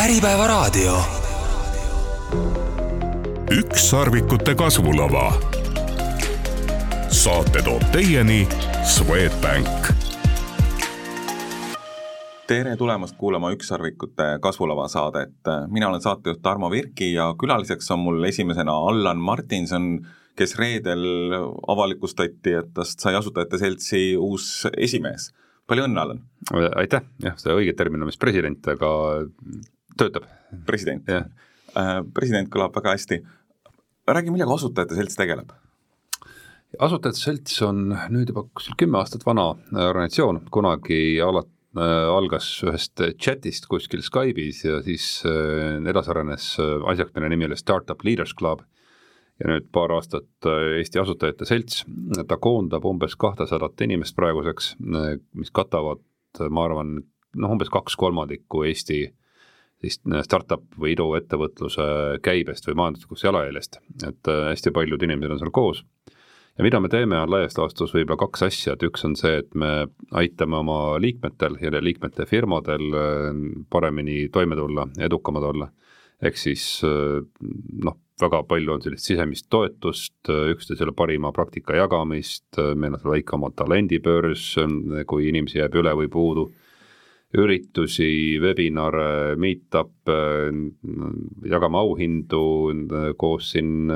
Äripäevaraadio. ükssarvikute kasvulava. saate toob teieni Swedbank. tere tulemast kuulama Ükssarvikute kasvulava saadet. mina olen saatejuht Tarmo Virki ja külaliseks on mul esimesena Allan Martinson, kes reedel avalikustati, et tast sai Asutajate Seltsi uus esimees. palju õnne, Allan! aitäh, jah, see õige termin on vist president, aga töötab. president yeah., president kõlab väga hästi. räägi, millega Asutajate Selts tegeleb? asutajate selts on nüüd juba kuskil kümme aastat vana organisatsioon, kunagi ala-, algas ühest chatist kuskil Skype'is ja siis edasi arenes asjaks, mille nimi oli Startup Leaders Club ja nüüd paar aastat Eesti Asutajate Selts, ta koondab umbes kahtesadat inimest praeguseks, mis katavad, ma arvan, noh, umbes kaks kolmandikku Eesti sellist startup või iduettevõtluse käibest või majanduslikust jalajäljest, et hästi paljud inimesed on seal koos. Ja mida me teeme, on laias laastus võib-olla kaks asja, et üks on see, et me aitame oma liikmetel ja liikmete firmadel paremini toime tulla, edukamad olla. ehk siis noh, väga palju on sellist sisemist toetust, üksteisele parima praktika jagamist, meil on seal väike oma talendibörs, kui inimesi jääb üle või puudu üritusi, webinare, meet-up'e, jagame auhindu koos siin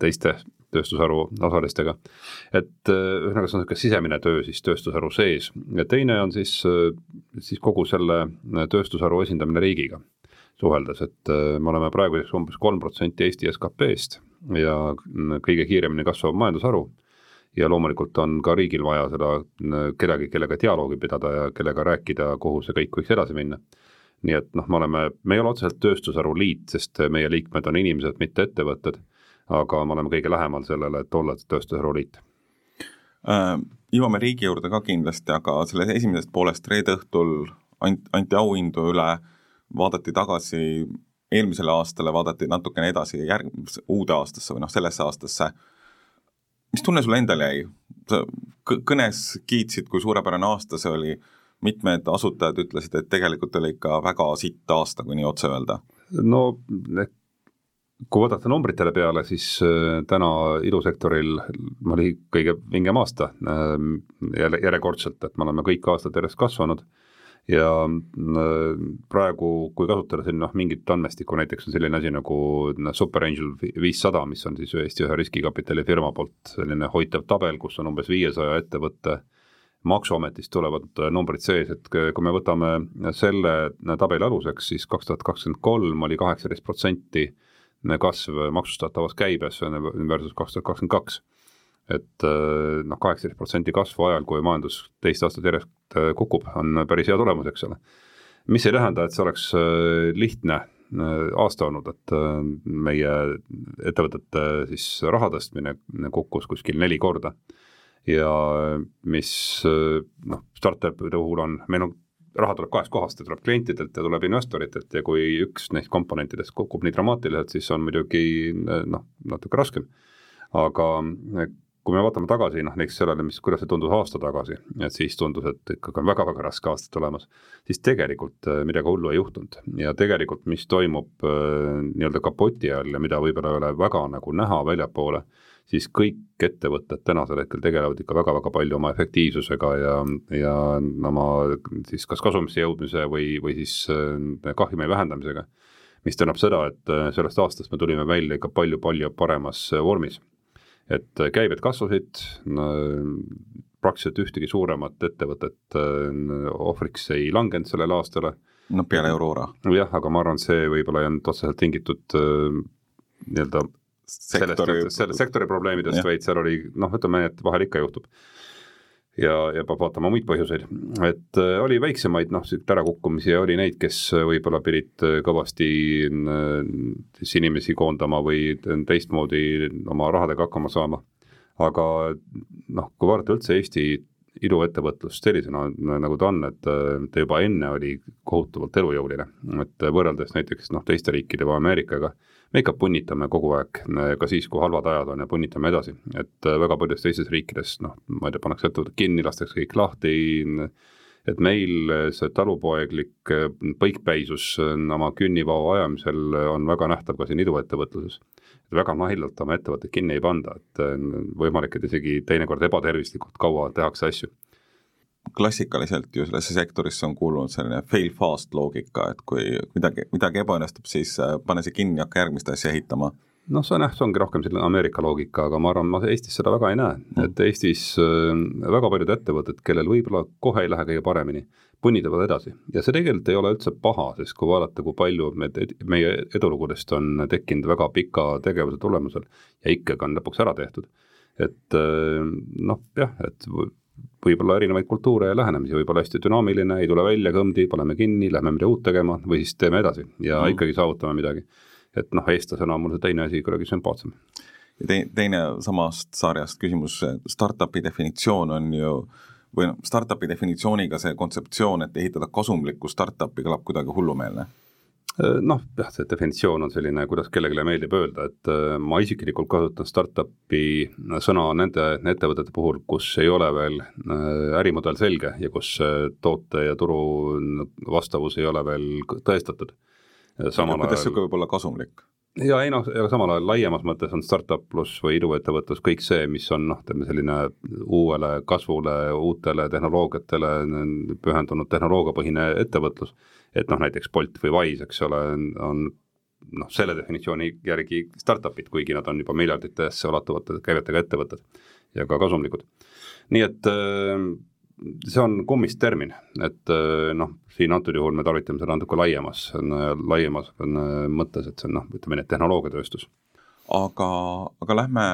teiste tööstusharu osalistega. et ühesõnaga, see on niisugune sisemine töö siis tööstusharu sees. Ja teine on siis, siis kogu selle tööstusharu esindamine riigiga suheldes, et me oleme praeguseks umbes kolm protsenti Eesti SKP-st ja kõige kiiremini kasvav majandusharu ja loomulikult on ka riigil vaja seda kedagi, kellega dialoogi pidada ja kellega rääkida, kuhu see kõik võiks edasi minna. nii et noh, me oleme, me ei ole otseselt tööstusharu liit, sest meie liikmed on inimesed, mitte ettevõtted, aga me oleme kõige lähemal sellele, et olla tööstusharu liit äh,. Jõuame riigi juurde ka kindlasti, aga sellest esimesest poolest reede õhtul ant-, anti auhindu üle, vaadati tagasi eelmisele aastale, vaadati natukene edasi järg-, uude aastasse või noh, sellesse aastasse mis tunne sulle endale jäi? sa kõnes kiitsid, kui suurepärane aasta see oli, mitmed asutajad ütlesid, et tegelikult oli ikka väga sitt aasta, kui nii otse öelda. no kui vaadata numbritele peale, siis äh, täna ilusektoril oli kõige vingem aasta äh, jälle järjekordselt, et me oleme kõik aastad järjest kasvanud ja äh, praegu, kui kasutada siin noh, mingit andmestikku, näiteks on selline asi nagu noh, Super Angel viissada, mis on siis Eesti ühe riskikapitali firma poolt selline hoitav tabel, kus on umbes viiesaja ettevõtte maksuametist tulevad äh, numbrid sees, et kui me võtame selle tabeli aluseks, siis kaks tuhat kakskümmend kolm oli kaheksateist protsenti kasv maksustatavas käibes versus kaks tuhat kakskümmend kaks et äh, noh, kaheksateist protsenti kasvu ajal, kui majandus teist aastat järjest äh, kukub, on päris hea tulemus, eks ole. mis ei tähenda, et see oleks äh, lihtne aasta olnud, et meie ettevõtete siis raha tõstmine kukkus kuskil neli korda. ja mis noh, startup'ide puhul on, meil on raha tuleb kahest kohast, ta tuleb klientidelt ja tuleb investoritelt ja kui üks neist komponentidest kukub nii dramaatiliselt, siis on muidugi noh, natuke raskem. aga kui me vaatame tagasi noh, näiteks sellele, mis, kuidas see tundus aasta tagasi, et siis tundus, et ikkagi on väga-väga raske aastat tulemas, siis tegelikult äh, midagi hullu ei juhtunud ja tegelikult, mis toimub äh, nii-öelda kapoti all ja mida võib-olla ei ole väga nagu näha väljapoole, siis kõik ettevõtted tänasel hetkel tegelevad ikka väga-väga palju oma efektiivsusega ja, ja oma siis kas kasumisse jõudmise või, või siis äh, kahjumi vähendamisega. mis tähendab seda, et sellest aastast me tulime välja ikka palju-palju paremas vormis et äh, käibed kasvasid, praktiliselt ühtegi suuremat ettevõtet äh, ohvriks ei langenud sellele aastale. noh, peale Aurora. jah, aga ma arvan, see võib-olla ei olnud otseselt tingitud äh, nii-öelda sektori, sellest, sektori probleemidest, vaid seal oli noh, ütleme, et vahel ikka juhtub ja, ja peab vaatama muid põhjuseid. et äh, oli väiksemaid noh, ärakukkumisi ja oli neid, kes võib-olla pidid äh, kõvasti äh, siis inimesi koondama või teistmoodi oma rahadega hakkama saama. aga noh, kui vaadata üldse Eesti iduettevõtlust sellisena, nagu ta on, et ta juba enne oli kohutavalt elujõuline, et võrreldes näiteks noh, teiste riikide või Ameerikaga me ikka punnitame kogu aeg, ka siis, kui halvad ajad on ja punnitame edasi, et äh, väga paljudes teistes riikides noh, ma ei tea, pannakse ettevõtted kinni, lastakse kõik lahti et meil see talupoeglik põikpäisus oma künnivao ajamisel on väga nähtav ka siin iduettevõtluses. väga nahjalt oma ettevõtteid kinni ei panda, et võimalik, et isegi teinekord ebatervislikult kaua tehakse asju klassikaliselt ju sellesse sektorisse on kuulunud selline fail fast loogika, et kui midagi, midagi ebaõnnestub, siis äh, pane see kinni, hakka järgmist asja ehitama. noh, see on jah, see ongi rohkem selline Ameerika loogika, aga ma arvan, ma Eestis seda väga ei näe mm., et Eestis äh, väga paljud ettevõtted, kellel võib-olla kohe ei lähe kõige paremini, punnitavad edasi ja see tegelikult ei ole üldse paha, sest kui vaadata, kui palju me, meie edulugudest on tekkinud väga pika tegevuse tulemusel ja ikkagi on lõpuks ära tehtud, et äh, noh, jah, et võib-olla erinevaid kultuure ja lähenemisi, võib olla hästi dünaamiline, ei tule välja, kõmdi, paneme kinni, lähme midagi uut tegema või siis teeme edasi ja mm. ikkagi saavutame midagi. et noh, eestlasena on mul see teine asi kuidagi sümpaatsem. ja te, teine samast sarjast küsimus, startup'i definitsioon on ju või noh, startup'i definitsiooniga see kontseptsioon, et ehitada kasumlikku startup'i kõlab kuidagi hullumeelne noh, jah, see definitsioon on selline, kuidas kellelegi meeldib öelda, et äh, ma isiklikult kasutan startup'i sõna nende ettevõtete puhul, kus ei ole veel äh, ärimudel selge ja kus toote ja turu vastavus ei ole veel tõestatud. kuidas niisugune võib olla kasumlik? ja ei noh, aga samal ajal laiemas mõttes on startup pluss või iduettevõtlus kõik see, mis on noh, ütleme selline uuele kasvule, uutele tehnoloogiatele pühendunud tehnoloogiapõhine ettevõtlus et noh, näiteks Bolt või Wise, eks ole, on noh, selle definitsiooni järgi startup'id, kuigi nad on juba miljarditesse ulatuvate käivetega ettevõtted ja ka kasumlikud. nii et äh, see on kummist termin, et äh, noh, siin antud juhul me tarvitame seda natuke laiemas, laiemas mõttes, et see on noh, ütleme nii, et tehnoloogiatööstus. aga, aga lähme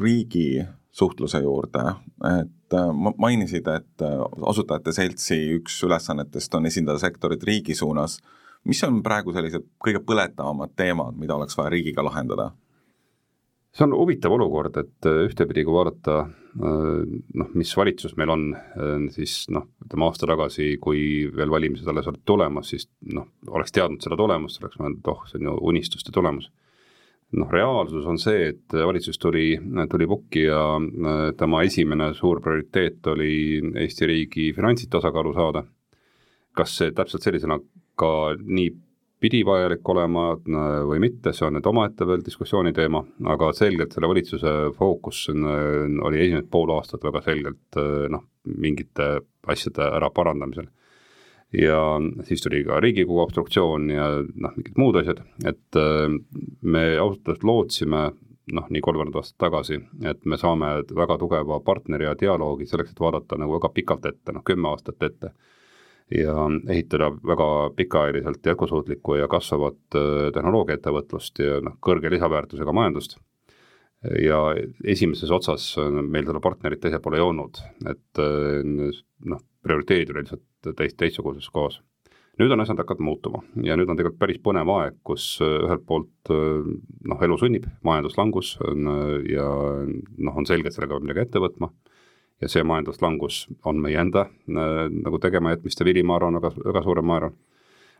riigi suhtluse juurde, et äh, mainisid, et äh, Asutajate Seltsi üks ülesannetest on esindada sektorit riigi suunas. mis on praegu sellised kõige põletavamad teemad, mida oleks vaja riigiga lahendada? see on huvitav olukord, et äh, ühtepidi, kui vaadata noh, mis valitsus meil on, siis noh, ütleme aasta tagasi, kui veel valimised alles olid tulemas, siis noh, oleks teadnud seda tulemust, oleks mõelnud, et oh, see on ju unistuste tulemus noh, reaalsus on see, et valitsus tuli, tuli pukki ja äh, tema esimene suur prioriteet oli Eesti riigi finantsid tasakaalu saada. kas see täpselt sellisena ka nii pidi vajalik olema äh, või mitte, see on nüüd omaette veel diskussiooni teema, aga selgelt selle valitsuse fookus äh, oli esimesed pool aastat väga selgelt noh, mingite asjade ära parandamisel ja siis tuli ka Riigikogu obstruktsioon ja noh, mingid muud asjad, et äh, me ausalt öeldes lootsime noh, nii kolmkümmend aastat tagasi, et me saame väga tugeva partneri ja dialoogi selleks, et vaadata nagu väga pikalt ette, noh kümme aastat ette, ja ehitada väga pikaajaliselt jätkusuutlikku ja kasvavat äh, tehnoloogiaettevõtlust ja noh, kõrge lisaväärtusega majandust. Ja esimeses otsas meil seda partnerit teisel pool ei olnud, et äh, noh, prioriteedid olid lihtsalt teist, teistsuguses kohas. nüüd on asjad hakanud muutuma ja nüüd on tegelikult päris põnev aeg, kus äh, ühelt poolt äh, noh, elu sunnib, majanduslangus on ja noh, on selge, et sellega peab midagi ette võtma ja see majanduslangus on meie enda nagu tegemajätmiste vili, ma arvan, väga, väga suurel määral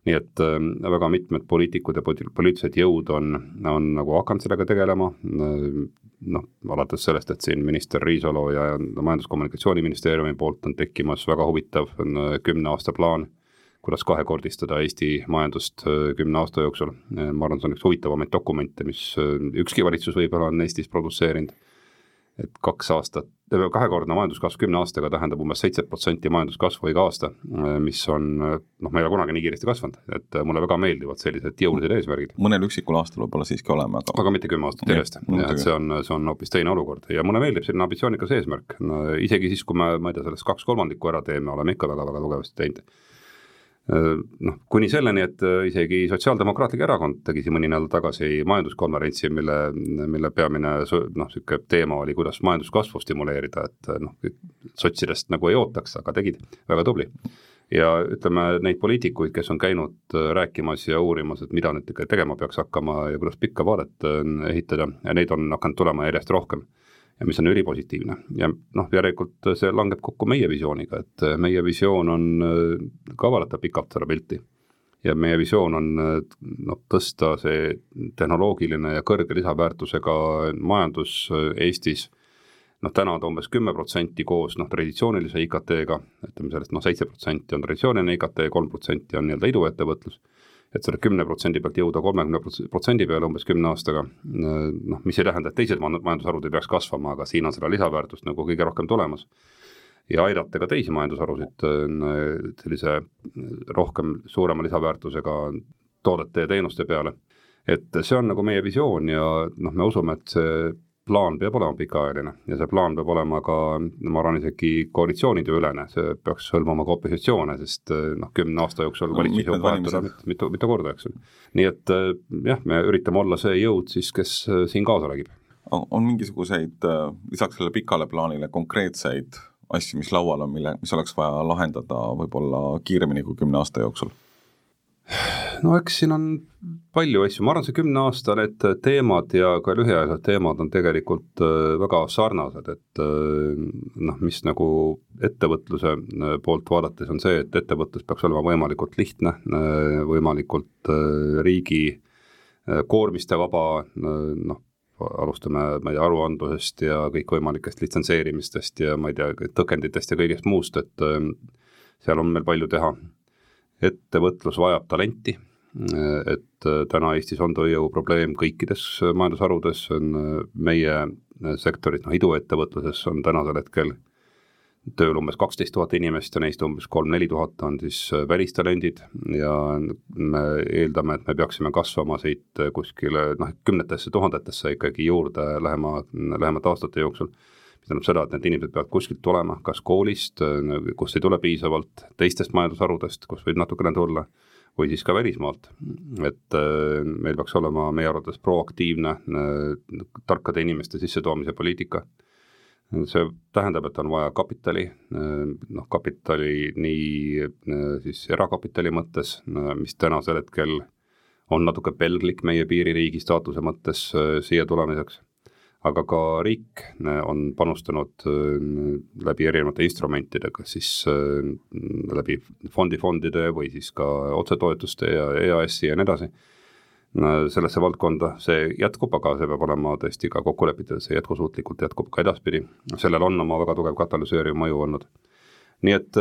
nii et äh, väga mitmed poliitikud ja poliitilised jõud on, on nagu hakanud sellega tegelema, äh, noh, alates sellest, et siin minister Riisalo ja Majandus-Kommunikatsiooniministeeriumi poolt on tekkimas väga huvitav äh, kümne aasta plaan, kuidas kahekordistada Eesti majandust kümne aasta jooksul, ma arvan, see on üks huvitavamaid dokumente, mis ükski valitsus võib-olla on Eestis produtseerinud. Et kaks aastat, kahekordne majanduskasv kümne aastaga tähendab umbes seitse protsenti majanduskasvu iga aasta, mis on noh, me ei ole kunagi nii kiiresti kasvanud, et mulle väga meeldivad sellised jõulised eesmärgid. mõnel üksikul aastal võib-olla siiski oleme, aga aga mitte kümme aastat järjest, et see on, see on hoopis teine olukord. Ja mulle meeldib selline ambitsioonikas eesmärk. No,, isegi siis, kui me, ma ei tea, sellest kaks kolmandikku ära teeme, oleme ikka väga-väga tugevasti teinud noh, kuni selleni, et isegi Sotsiaaldemokraatlik Erakond tegi siin mõni nädal tagasi majanduskonverentsi, mille, mille peamine noh, niisugune teema oli, kuidas majanduskasvu stimuleerida, et noh, sotsidest nagu ei ootaks, aga tegid, väga tubli. ja ütleme, neid poliitikuid, kes on käinud rääkimas ja uurimas, et mida nüüd tegema peaks hakkama ja kuidas pikka vaadet ehitada neid on hakanud tulema järjest rohkem ja mis on ülipositiivne ja noh, järelikult see langeb kokku meie visiooniga, et meie visioon on äh, ka vaadata pikalt seda pilti. ja meie visioon on äh, noh, tõsta see tehnoloogiline ja kõrge lisaväärtusega majandus äh, Eestis. Noh, täna ta umbes kümme protsenti koos noh, traditsioonilise IKT-ga, ütleme sellest noh, seitse protsenti on traditsiooniline IKT, kolm protsenti on nii-öelda iduettevõtlus, et selle kümne protsendi pealt jõuda kolmekümne protsendi peale umbes kümne aastaga, noh, mis ei tähenda, et teised majandusharud ei peaks kasvama, aga siin on seda lisaväärtust nagu kõige rohkem tulemas. ja aidata ka teisi majandusharusid sellise rohkem, suurema lisaväärtusega toodete ja teenuste peale. et see on nagu meie visioon ja noh, me usume, et see plaan peab olema pikaajaline ja see plaan peab olema ka, ma arvan, isegi koalitsioonide ülene, see peaks hõlmama ka opositsioone, sest eh, noh, kümne aasta jooksul valitsusi on vahetuda mitu, mitu korda, eks ju. nii et eh, jah, me üritame olla see jõud siis, kes eh, siin kaasa räägib. on mingisuguseid lisaks sellele pikale plaanile konkreetseid asju, mis laual on, mille, mis oleks vaja lahendada võib-olla kiiremini kui kümne aasta jooksul? No eks siin on palju asju, ma arvan, see kümne aasta need teemad ja ka lühiajalised teemad on tegelikult äh, väga sarnased, et äh, noh, mis nagu ettevõtluse äh, poolt vaadates on see, et ettevõtlus peaks olema võimalikult lihtne, võimalikult riigi koormiste vaba, noh, alustame, ma ei tea, aruandlusest ja kõikvõimalikest litsentseerimistest ja ma ei tea, tõkenditest ja kõigest muust, et seal on meil palju teha ettevõtlus vajab talenti, et äh, täna Eestis on tööjõu probleem kõikides majandusharudes, on äh, meie äh, sektoris, noh iduettevõtluses on tänasel hetkel tööl umbes kaksteist tuhat inimest ja neist umbes kolm-neli tuhat on siis välistalendid. Ja me eeldame, et me peaksime kasvama siit kuskile noh, kümnetesse tuhandetesse ikkagi juurde lähema, lähemate aastate jooksul mis tähendab seda, et need inimesed peavad kuskilt tulema, kas koolist, kust ei tule piisavalt, teistest majandusharudest, kus võib natukene tulla, või siis ka välismaalt. et äh, meil peaks olema meie arvates proaktiivne äh, tarkade inimeste sissetoomise poliitika, see tähendab, et on vaja kapitali, äh, noh kapitali nii siis erakapitali mõttes, mis tänasel hetkel on natuke pelglik meie piiririigi staatuse mõttes siia tulemiseks aga ka riik äh, on panustanud äh, läbi erinevate instrumentide, kas siis äh, läbi fondifondide või siis ka otsetoetuste ja EAS-i ja nii edasi, sellesse valdkonda, see jätkub, aga see peab olema tõesti ka kokku lepitud, see jätkusuutlikult jätkub ka edaspidi, sellel on oma väga tugev katalüseeriv mõju olnud. nii et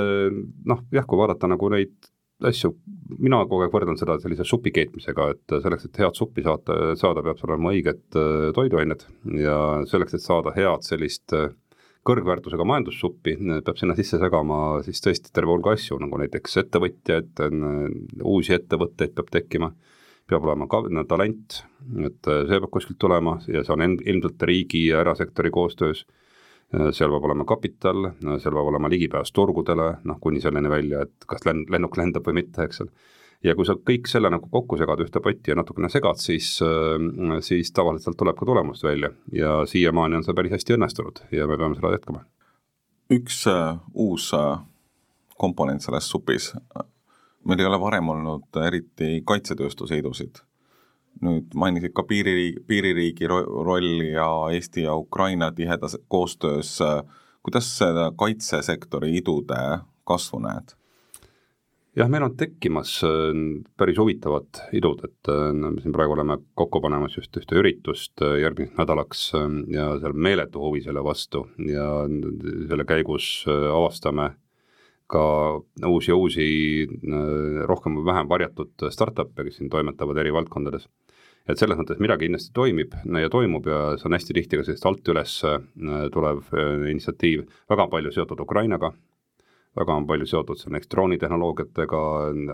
noh, jah, kui vaadata nagu neid asju, mina kogu aeg võrdlen seda sellise supi keetmisega, et selleks, et head suppi saata, saada, peab sul olema õiged äh, toiduained ja selleks, et saada head sellist äh, kõrgväärtusega majandussuppi, peab sinna sisse segama siis tõesti terve hulga asju, nagu näiteks ettevõtjaid, uusi ettevõtteid peab tekkima, peab olema ka talent, et äh, see peab kuskilt tulema ja see on ilmselt riigi ja erasektori koostöös. Äh, seal peab olema kapital, äh, seal peab olema ligipääs turgudele, noh kuni selleni välja, et kas lenn-, lennuk lendab või mitte, eks ole. ja kui sa kõik selle nagu kokku segad ühte potti ja natukene segad, siis, äh, siis tavaliselt tuleb ka tulemust välja ja siiamaani on see päris hästi õnnestunud ja me peame seda jätkama. üks uus komponent selles supis, meil ei ole varem olnud eriti kaitsetööstuseidusid nüüd mainisid ka piiririigi, piiririigi rolli ja Eesti ja Ukraina tihedas koostöös, kuidas seda kaitsesektori idude kasvu näed? jah, meil on tekkimas äh, päris huvitavad idud, et äh, me siin praegu oleme kokku panemas just ühte üritust äh, järgmiseks nädalaks ja seal meeletu huvi selle vastu ja selle käigus avastame ka uusi ja uusi rohkem või vähem varjatud startup'e, kes siin toimetavad eri valdkondades et selles mõttes midagi kindlasti toimib ja toimub ja see on hästi tihti ka sellist alt üles äh, tulev äh, initsiatiiv, väga palju seotud Ukrainaga, väga on palju seotud seal näiteks droonitehnoloogiatega,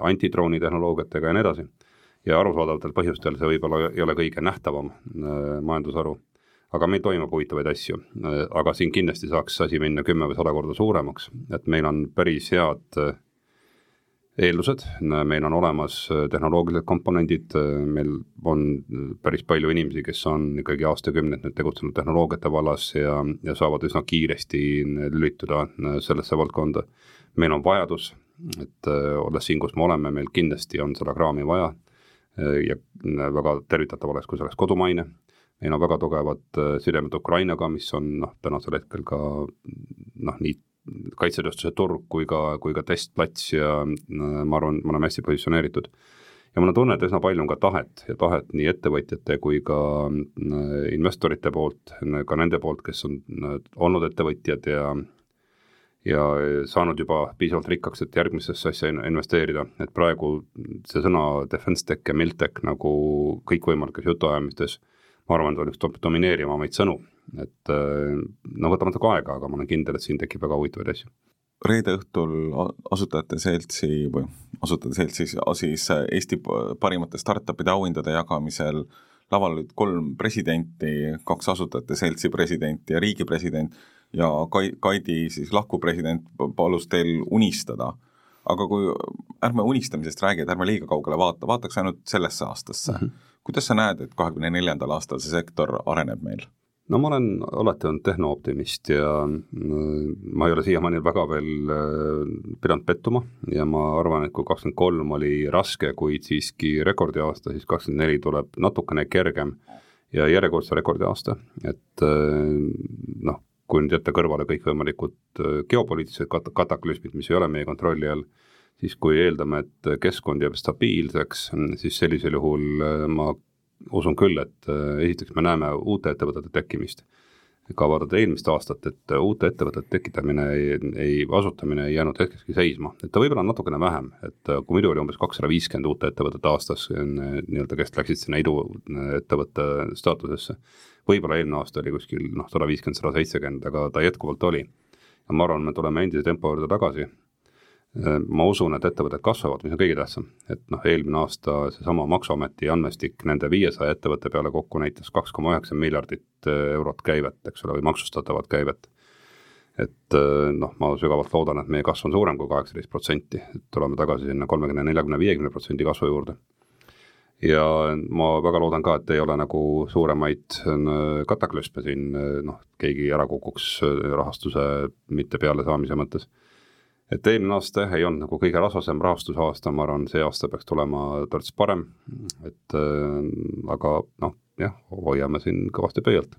antidroonitehnoloogiatega ja nii edasi. ja arusaadavatel põhjustel see võib-olla ei ole kõige nähtavam äh, majandusharu, aga meil toimub huvitavaid asju, aga siin kindlasti saaks asi minna kümme või sada korda suuremaks, et meil on päris head eeldused, meil on olemas äh, tehnoloogilised komponendid, äh, meil on päris palju inimesi, kes on ikkagi aastakümneid nüüd tegutsenud tehnoloogiate vallas ja, ja saavad üsna kiiresti lülituda äh, sellesse valdkonda. meil on vajadus, et olles siin, kus me oleme, meil kindlasti on seda kraami vaja ja väga tervitatav oleks, kui see oleks kodumaine, meil on väga tugevad sidemed Ukrainaga, mis on noh, tänasel hetkel ka noh, nii kaitsetööstuse turg kui ka, kui ka testplats ja äh, ma arvan, me oleme hästi positsioneeritud. ja mul on tunne, et üsna palju on ka tahet ja tahet nii ettevõtjate kui ka investorite poolt, ka nende poolt, kes on olnud ettevõtjad ja ja saanud juba piisavalt rikkaks, et järgmisesse asja investeerida, et praegu see sõna defense tech ja miltech nagu kõikvõimalikes jutuajamistes, ma arvan, et on üks domineerivamaid sõnu, et no võtab natuke aega, aga ma olen kindel, et siin tekib väga huvitavaid asju. reede õhtul Asutajate Seltsi või Asutajate Seltsis siis Eesti parimate startup'ide auhindade jagamisel laval olid kolm presidenti, kaks Asutajate Seltsi presidenti ja riigi president ja Kai-, Kaidi siis lahkuv president palus teil unistada. Aga kui, ärme unistamisest räägi, et ärme liiga kaugele vaata, vaataks ainult sellesse aastasse mm. -hmm. kuidas sa näed, et kahekümne neljandal aastal see sektor areneb meil? no ma olen alati olnud tehnooptimist ja mm, ma ei ole siiamaani väga veel äh, pidanud pettuma ja ma arvan, et kui kakskümmend kolm oli raske, kuid siiski rekordiaasta, siis kakskümmend neli tuleb natukene kergem ja järjekordse rekordiaasta, et äh, noh, kui nüüd jätta kõrvale kõikvõimalikud äh, geopoliitilised kat-, kataklüsmid, mis ei ole meie kontrolli all, siis kui eeldame, et keskkond jääb stabiilseks, siis sellisel juhul äh, ma usun küll, et äh, esiteks me näeme uute ettevõtete tekkimist ka vaadata eelmist aastat, et uute ettevõtete tekitamine ei, ei, asutamine ei jäänud hetkekski seisma, et ta võib-olla on natukene vähem, et kui muidu oli umbes kakssada viiskümmend uut ettevõtet aastas nii-öelda, kes läksid sinna iduettevõtte staatusesse, võib-olla eelmine aasta oli kuskil noh, sada viiskümmend, sada seitsekümmend, aga ta jätkuvalt oli. ja ma arvan, me tuleme endise tempo juurde tagasi, ma usun, et ettevõtted kasvavad, mis on kõige tähtsam, et noh, eelmine aasta seesama Maksuameti andmestik nende viiesaja ettevõtte peale kokku näitas kaks koma üheksa miljardit äh, eurot käivet, eks ole, või maksustatavat käivet. et äh, noh, ma sügavalt loodan, et meie kasv on suurem kui kaheksateist protsenti, et tuleme tagasi sinna kolmekümne, neljakümne, viiekümne protsendi kasvu juurde ja ma väga loodan ka, et ei ole nagu suuremaid äh, kataklüsme siin, äh, noh, keegi ära kukuks äh, rahastuse mitte pealesaamise mõttes. Et eelmine aasta jah, ei olnud nagu kõige rasvasem rahastusaasta, ma arvan, see aasta peaks tulema torts parem, et äh, aga noh, jah, hoiame siin kõvasti pöialt.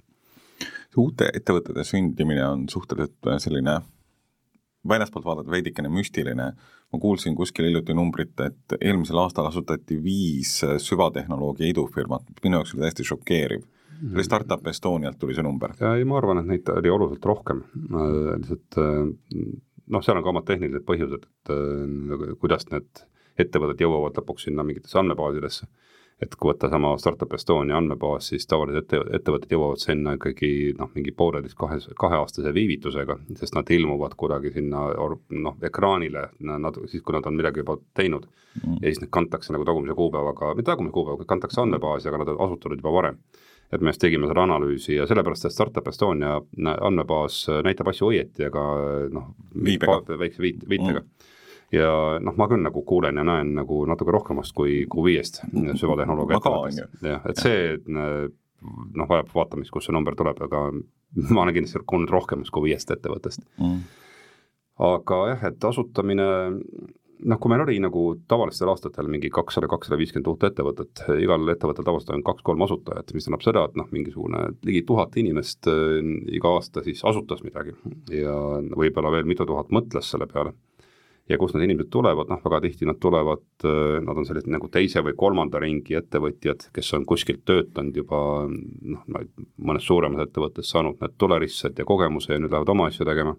uute ettevõtete sündimine on suhteliselt selline väljaspoolt vaadata veidikene müstiline ma kuulsin kuskil hiljuti numbrit, et eelmisel aastal asutati viis süvatehnoloogia idufirmat, minu jaoks oli täiesti šokeeriv. see oli Startup Estonialt tuli see number. ei, ma arvan, et neid oli oluliselt rohkem, lihtsalt noh, seal on ka omad tehnilised põhjused, et kuidas need ettevõtted jõuavad lõpuks sinna mingitesse andmebaasidesse et kui võtta sama Startup Estonia andmebaas, siis tavaliselt ette, ettevõtted jõuavad sinna ikkagi noh, mingi pooleteist, kahe, kaheaastase viivitusega, sest nad ilmuvad kuidagi sinna noh, ekraanile, nad, siis kui nad on midagi juba teinud mm. ja siis need kantakse nagu tagumise kuupäevaga, mitte tagumise kuupäevaga, kantakse andmebaasi, aga nad on asutatud juba varem. Et me just tegime seda analüüsi ja sellepärast, et Startup Estonia andmebaas näitab asju õieti, aga noh, väikse viit, viitega. Mm. Ja noh, ma küll nagu kuulen ja näen nagu natuke rohkemast kui, kui viiest süvatehnoloogia ettevõttest. jah, et see noh, vajab vaatamist, kust see number tuleb, aga ma olen kindlasti kuulnud rohkemast kui viiest ettevõttest. Mm.. aga jah, et asutamine noh, kui meil oli nagu tavalistel aastatel mingi kakssada, kakssada viiskümmend uut ettevõtet, igal ettevõttel tavaliselt on kaks-kolm asutajat, mis tähendab seda, et noh, mingisugune ligi tuhat inimest äh, iga aasta siis asutas midagi. Ja võib-olla veel mitu tuhat mõtles selle peale. Ja kust need inimesed tulevad, noh väga tihti nad tulevad, äh, nad on sellised nagu teise või kolmanda ringi ettevõtjad, kes on kuskilt töötanud juba noh, mõnes suuremas ettevõttes saanud need tuleristsed ja kogemuse ja nüüd lähevad oma asju tegema.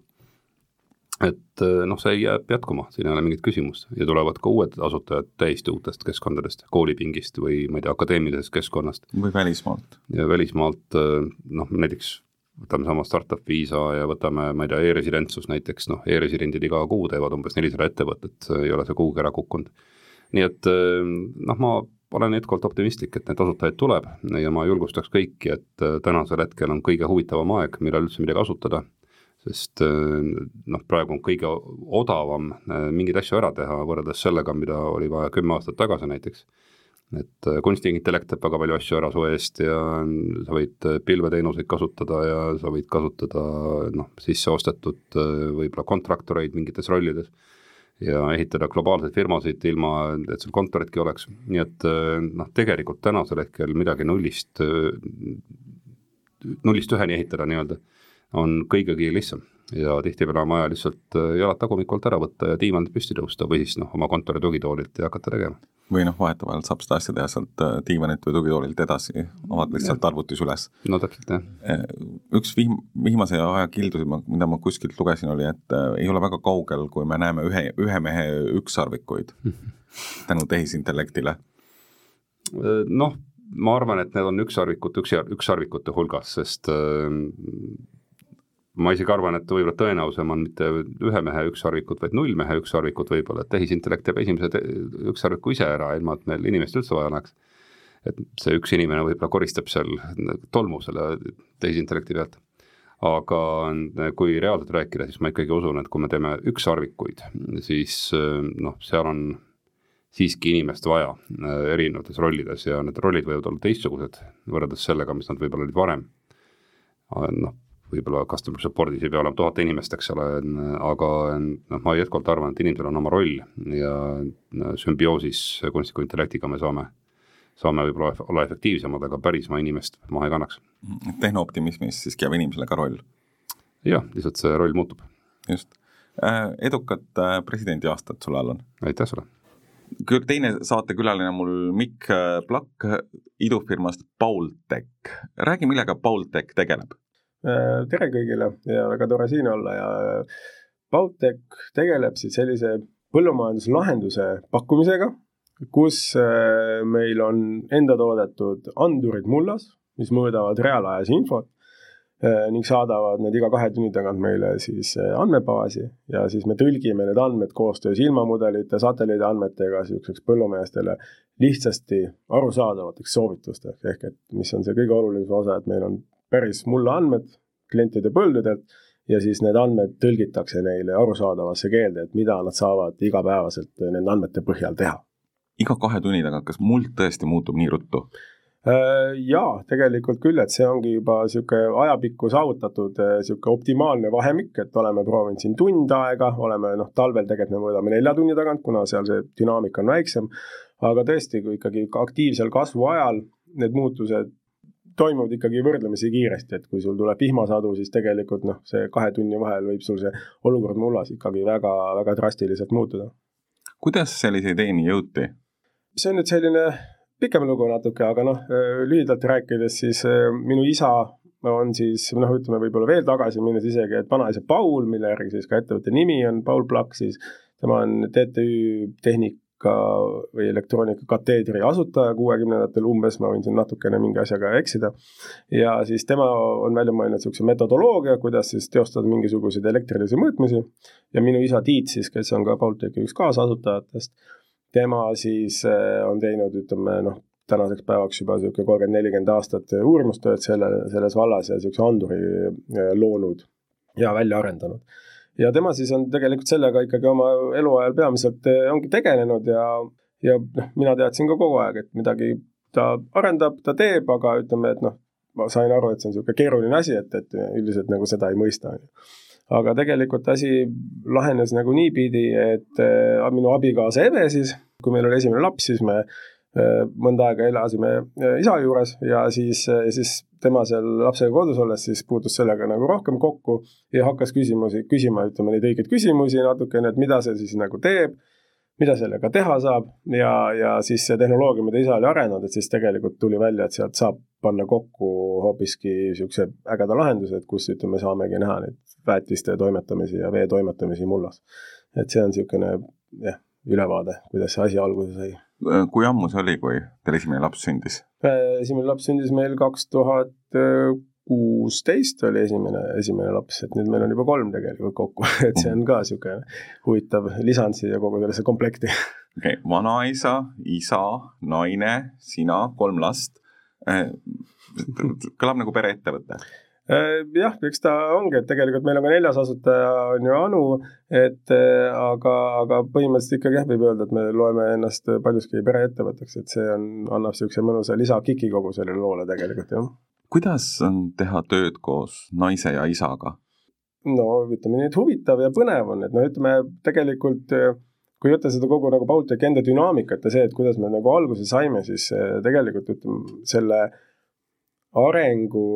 Et äh, noh, see jääb jätkuma, siin ei ole mingit küsimust ja tulevad ka uued asutajad täiesti uutest keskkondadest, koolipingist või ma ei tea, akadeemilisest keskkonnast. või välismaalt. ja välismaalt äh, noh, näiteks võtame sama startup viisa ja võtame, ma ei tea e, e-residentsus näiteks, noh e, e-residendid iga kuu teevad umbes nelisada ettevõtet, ei ole see kuhugi ära kukkunud. nii et eh, noh, ma olen jätkuvalt optimistlik, et neid asutajaid tuleb ja ma julgustaks kõiki, et tänasel hetkel on kõige huvitavam aeg, millal üldse midagi asutada, sest eh, noh, praegu on kõige odavam mingeid asju ära teha, võrreldes sellega, mida oli vaja kümme aastat tagasi näiteks. Et äh, kunstiintellekt teeb väga palju asju ära su eest ja sa võid äh, pilveteenuseid kasutada ja sa võid kasutada noh, sisse ostetud äh, võib-olla kontraktoreid mingites rollides ja ehitada globaalseid firmasid ilma, et sul kontoritki oleks, nii et noh, tegelikult tänasel hetkel midagi nullist, nullist üheni ehitada nii-öelda on kõigegi lihtsam ja tihtipeale on vaja lihtsalt jalad tagumikult ära võtta ja diivanilt püsti tõusta või siis noh, oma kontori tugitoolilt ja hakata tegema või noh, vahetevahel saab seda asja teha sealt äh, diivanilt või tugitoolilt edasi, avad lihtsalt arvutis üles. no täpselt, jah. Äh, üks viim-, viimase aja kildusid, mida ma kuskilt lugesin, oli, et äh, ei ole väga kaugel, kui me näeme ühe, ühe mehe ükssarvikuid tänu tehisintellektile. noh, ma arvan, et need on ükssarvikute, üks, ükssarvikute hulgas, sest ma isegi arvan, et võib-olla tõenäosem on mitte ühe mehe ükssarvikut, vaid null mehe ükssarvikut võib-olla, et tehisintellekt teeb esimese ükssarviku ise ära, ilma et meil inimest üldse vaja oleks. et see üks inimene võib-olla koristab seal tolmu selle tehisintellekti pealt. aga kui reaalselt rääkida, siis ma ikkagi usun, et kui me teeme ükssarvikuid, siis noh, seal on siiski inimest vaja erinevates rollides ja need rollid võivad olla teistsugused võrreldes sellega, mis nad võib-olla olid varem. noh, võib-olla customer support'is ei pea olema tuhat inimest, eks ole, aga noh, ma jätkuvalt arvan, et inimesel on oma roll ja sümbioosis kunstliku intellektiga me saame, saame võib-olla olla efektiivsemad, aga päris ma inimest maha ei kannaks. tehnooptimismis siiski jääb inimesele ka roll? jah, lihtsalt see roll muutub. just äh,, edukat äh, presidendiaastat sulle, Allan! aitäh sulle! küll teine saatekülaline on mul Mikk Plakk idufirmast Paultech. räägi, millega Paultech tegeleb Äh, tere kõigile ja väga tore siin olla ja Bautech tegeleb siis sellise põllumajanduslahenduse pakkumisega, kus äh, meil on enda toodetud andurid mullas, mis mõõdavad reaalajas infot äh, ning saadavad need iga kahe tunni tagant meile siis andmebaasi ja siis me tõlgime need andmed koostöös ilmamudelite, satelliidiandmetega niisuguseks põllumeestele lihtsasti arusaadavateks soovitusteks, ehk et mis on see kõige olulisem osa, et meil on päris mulla andmed klientide põldudelt ja siis need andmed tõlgitakse neile arusaadavasse keelde, et mida nad saavad igapäevaselt nende andmete põhjal teha. iga kahe tunni tagant, kas muld tõesti muutub nii ruttu? Äh, jaa, tegelikult küll, et see ongi juba niisugune ajapikku saavutatud niisugune äh, optimaalne vahemik, et oleme proovinud siin tund aega, oleme noh, talvel tegelikult me mõõdame nelja tunni tagant, kuna seal see dünaamika on väiksem, aga tõesti, kui ikkagi aktiivsel kasvu ajal need muutused toimuvad ikkagi võrdlemisi kiiresti, et kui sul tuleb vihmasadu, siis tegelikult noh, see kahe tunni vahel võib sul see olukord mullas ikkagi väga, väga drastiliselt muutuda. kuidas sellise ideeni jõuti? see on nüüd selline pikem lugu natuke, aga noh, lühidalt rääkides, siis äh, minu isa on siis noh, ütleme võib-olla veel tagasi minnes isegi, et vanaisa Paul, mille järgi siis ka ettevõtte nimi on Paul Plak, siis tema on TTÜ tehnik, elektroonika või elektroonikakateedri asutaja kuuekümnendatel umbes, ma võin siin natukene mingi asjaga eksida. ja siis tema on välja mõelnud niisuguse metodoloogia, kuidas siis teostada mingisuguseid elektrilisi mõõtmisi ja minu isa Tiit siis, kes on ka Baltici üks kaasasutajatest, tema siis eh, on teinud, ütleme noh, tänaseks päevaks juba niisugune kolmkümmend, nelikümmend aastat uurimustööd selle, selles vallas ja niisuguse anduri eh, loonud ja välja arendanud ja tema siis on tegelikult sellega ikkagi oma eluajal peamiselt eh, ongi tegelenud ja, ja noh, mina teadsin ka kogu aeg, et midagi ta arendab, ta teeb, aga ütleme, et noh, ma sain aru, et see on niisugune keeruline asi, et, et üldiselt nagu seda ei mõista, on ju. aga tegelikult asi lahenes nagu niipidi, et äh, minu abikaasa Eve siis, kui meil oli esimene laps, siis me mõnda aega elasime äh, isa juures ja siis, siis tema seal lapsega kodus olles siis puutus sellega nagu rohkem kokku ja hakkas küsimusi, küsima, ütleme neid õigeid küsimusi natukene, et mida see siis nagu teeb, mida sellega teha saab ja, ja siis see tehnoloogia, mida isa oli arenenud, et siis tegelikult tuli välja, et sealt saab panna kokku hoopiski niisuguse ägeda lahenduse, et kus ütleme, saamegi näha neid väetiste toimetamisi ja vee toimetamisi mullas. et see on niisugune jah, ülevaade, kuidas see asi alguse sai kui ammu see oli, kui teil esimene laps sündis? Äh, esimene laps sündis meil kaks tuhat kuusteist oli esimene, esimene laps, et nüüd meil on juba kolm tegelikult kokku, et see on ka niisugune huvitav lisand siia kogu sellesse komplekti. okei okay,, vanaisa, isa, naine, sina, kolm last. Äh, kõlab nagu pereettevõte Äh, jah, eks ta ongi, et tegelikult meil on ka neljas asutaja, on ju Anu, et äh, aga, aga põhimõtteliselt ikkagi jah, võib öelda, et me loeme ennast paljuski pereettevõtteks, et see on, annab niisuguse mõnusa lisakiki kogu sellele loole tegelikult, jah. kuidas on teha tööd koos naise ja isaga? no ütleme nii, et huvitav ja põnev on, et no ütleme tegelikult kui võtta seda kogu nagu Baltic enda dünaamikat ja see, et kuidas me nagu alguse saime, siis tegelikult ütleme selle arengu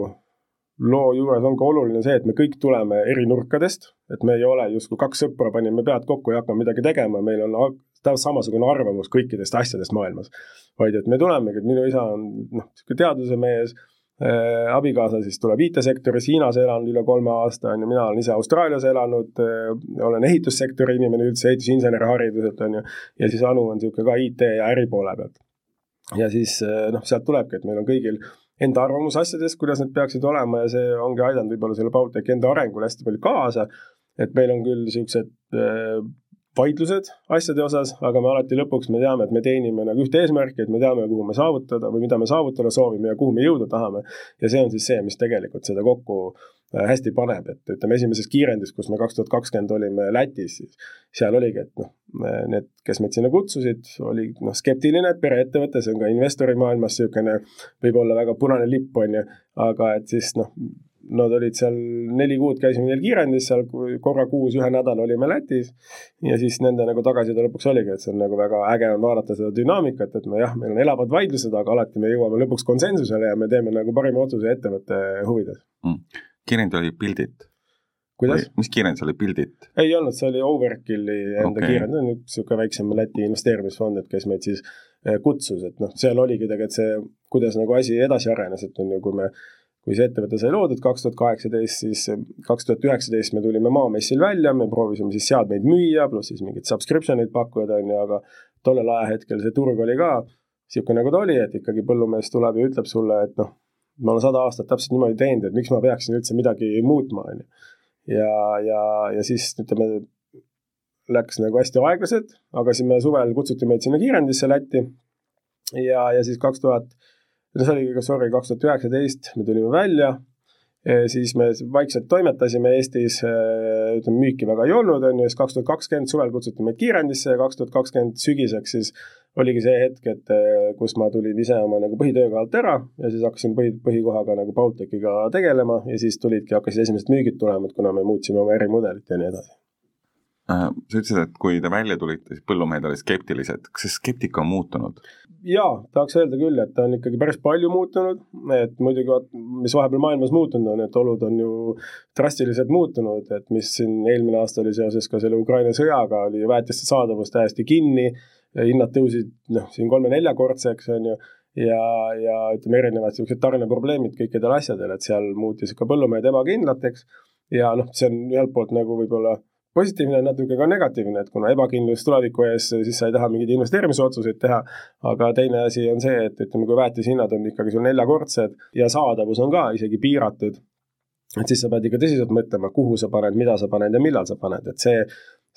loo juures on ka oluline see, et me kõik tuleme eri nurkadest, et me ei ole justkui kaks sõpra, panime pead kokku ja hakkame midagi tegema, meil on täpselt samasugune arvamus kõikidest asjadest maailmas. vaid et me tulemegi, et minu isa on noh, niisugune teaduse mees äh,, abikaasa siis tuleb IT-sektoris, Hiinas elanud üle kolme aasta, on ju, mina olen ise Austraalias elanud äh,, olen ehitussektori inimene üldse, ehitusinseneri hariduselt, on ju, ja siis Anu on niisugune ka IT ja äri poole pealt. ja siis äh, noh, sealt tulebki, et meil on kõigil enda arvamus asjadest, kuidas need peaksid olema ja see ongi aidanud võib-olla selle Balteki enda arengule hästi palju kaasa, et meil on küll niisugused äh, vaidlused asjade osas, aga me alati lõpuks me teame, et me teenime nagu ühte eesmärki, et me teame, kuhu me saavutada või mida me saavutada soovime ja kuhu me jõuda tahame. ja see on siis see, mis tegelikult seda kokku äh, hästi paneb, et ütleme, esimeses kiirendis, kus me kaks tuhat kakskümmend olime Lätis, siis seal oligi, et noh, need, kes meid sinna kutsusid, oli noh, skeptiline, et pereettevõte, see on ka investori maailmas niisugune võib-olla väga punane lipp, on ju, aga et siis noh, Nad olid seal neli kuud, käisime neil kiirendis seal korra kuus, ühe nädala olime Lätis. ja siis nende nagu tagasiside lõpuks oligi, et see on nagu väga äge on vaadata seda dünaamikat, et me jah, meil on elavad vaidlused, aga alati me jõuame lõpuks konsensusele ja me teeme nagu parima otsuse ettevõtte huvides mm.. kirjand oli Buildit? kuidas? mis kirjand see oli, Buildit? ei olnud, see oli Overkilli enda okay. kirjand, niisugune väiksem Läti investeerimisfond, et kes meid siis eh, kutsus, et noh, seal oligi tegelikult see, kuidas nagu asi edasi arenes, et on ju, kui me kui see ettevõte sai loodud kaks tuhat kaheksateist, siis kaks tuhat üheksateist me tulime Maamessil välja, me proovisime siis seadmeid müüa, pluss siis mingeid subscription eid pakkuda, on ju, aga tollel ajahetkel see turg oli ka niisugune, nagu ta oli, et ikkagi põllumees tuleb ja ütleb sulle, et noh, ma olen sada aastat täpselt niimoodi teinud, et miks ma peaksin üldse midagi muutma, on ju. ja, ja, ja siis ütleme, läks nagu hästi aeglaselt, aga siis me suvel kutsuti meid sinna kiirendisse Lätti ja, ja siis kaks tuhat see oligi ka, sorry, kaks tuhat üheksateist, me tulime välja, siis me vaikselt toimetasime Eestis, ütleme müüki väga ei olnud, on ju, siis kaks tuhat kakskümmend suvel kutsuti meid kiirendisse ja kaks tuhat kakskümmend sügiseks siis oligi see hetk, et kus ma tulin ise oma nagu põhitööga alt ära ja siis hakkasin põhi, põhikohaga nagu Baltikiga tegelema ja siis tulidki, hakkasid esimesed müügid tulema, et kuna me muutsime oma ärimudelit ja nii edasi sa ütlesid, et kui te välja tulite, siis põllumehed olid skeptilised, kas see skeptika on muutunud? jaa, tahaks öelda küll, et ta on ikkagi päris palju muutunud, et muidugi vaat, mis vahepeal maailmas muutunud on, et olud on ju drastiliselt muutunud, et mis siin eelmine aasta oli seoses ka selle Ukraina sõjaga, oli ju väetiste saadavus täiesti kinni, hinnad tõusid noh, siin kolme-neljakordseks, on ju, ja, ja ütleme, erinevad niisugused tarneprobleemid kõikidel asjadel, et seal muutis ka põllumehed ebakindlateks. Ja noh, see on ühelt poolt nagu võib-olla positiivne, natuke ka negatiivne, et kuna ebakindlus tuleviku ees, siis sa ei taha mingeid investeerimisotsuseid teha. aga teine asi on see, et ütleme, kui väetishinnad on ikkagi sul neljakordsed ja saadavus on ka isegi piiratud, et siis sa pead ikka tõsiselt mõtlema, kuhu sa paned, mida sa paned ja millal sa paned, et see,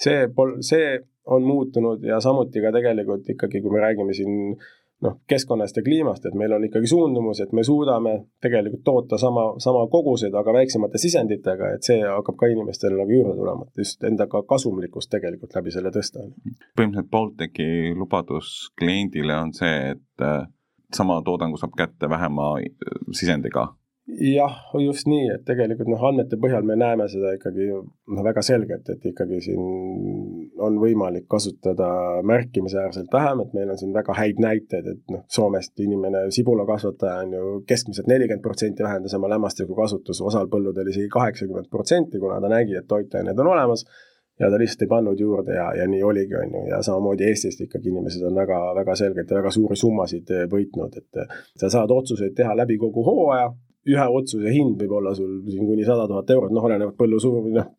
see pol-, see on muutunud ja samuti ka tegelikult ikkagi, kui me räägime siin noh, keskkonnast ja kliimast, et meil on ikkagi suundumus, et me suudame tegelikult toota sama, sama koguseid, aga väiksemate sisenditega, et see hakkab ka inimestele nagu juurde tulema, et just endaga kasumlikkust tegelikult läbi selle tõsta. põhimõtteliselt Baltici lubadus kliendile on see, et äh, sama toodangu saab kätte vähema äh, sisendiga jah, just nii, et tegelikult noh, andmete põhjal me näeme seda ikkagi noh, väga selgelt, et ikkagi siin on võimalik kasutada märkimisväärselt vähem, et meil on siin väga häid näiteid, et noh, Soomest inimene, sibulakasvataja on ju keskmiselt nelikümmend protsenti vähendas oma lämmastiku kasutust, osal põlludel isegi kaheksakümmend protsenti, kuna ta nägi, et toitained on olemas. Ja ta lihtsalt ei pannud juurde ja, ja nii oligi, on ju, ja samamoodi Eestist ikkagi inimesed on väga, väga selgelt ja väga suuri summasid võitnud, et sa saad otsuseid teha läbi kogu hooaja ühe otsuse hind võib olla sul siin kuni sada tuhat eurot, noh, olenevalt põllu suur, noh,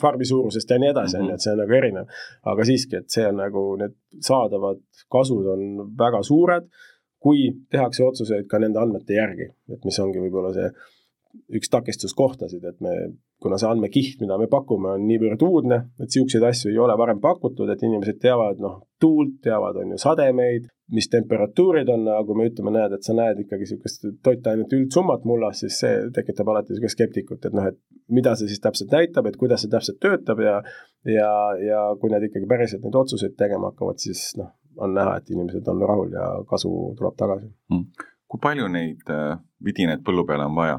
farmi suurusest ja nii edasi, on ju, et see on nagu erinev. aga siiski, et see on nagu, need saadavad kasud on väga suured, kui tehakse otsuseid ka nende andmete järgi, et mis ongi võib-olla see üks takistuskohtasid, et me, kuna see andmekiht, mida me pakume, on niivõrd uudne, et niisuguseid asju ei ole varem pakutud, et inimesed teavad, noh, tuult, teavad, on ju, sademeid, mis temperatuurid on, aga kui me ütleme, näed, et sa näed ikkagi niisugust toitainete üldsummat mullas, siis see tekitab alati niisugust skeptikut, et noh, et mida see siis täpselt näitab, et kuidas see täpselt töötab ja ja, ja kui nad ikkagi päriselt neid otsuseid tegema hakkavad, siis noh, on näha, et inimesed on rahul ja kasu tuleb tagasi mm.. kui palju neid äh, vidinaid põllu peale on vaja?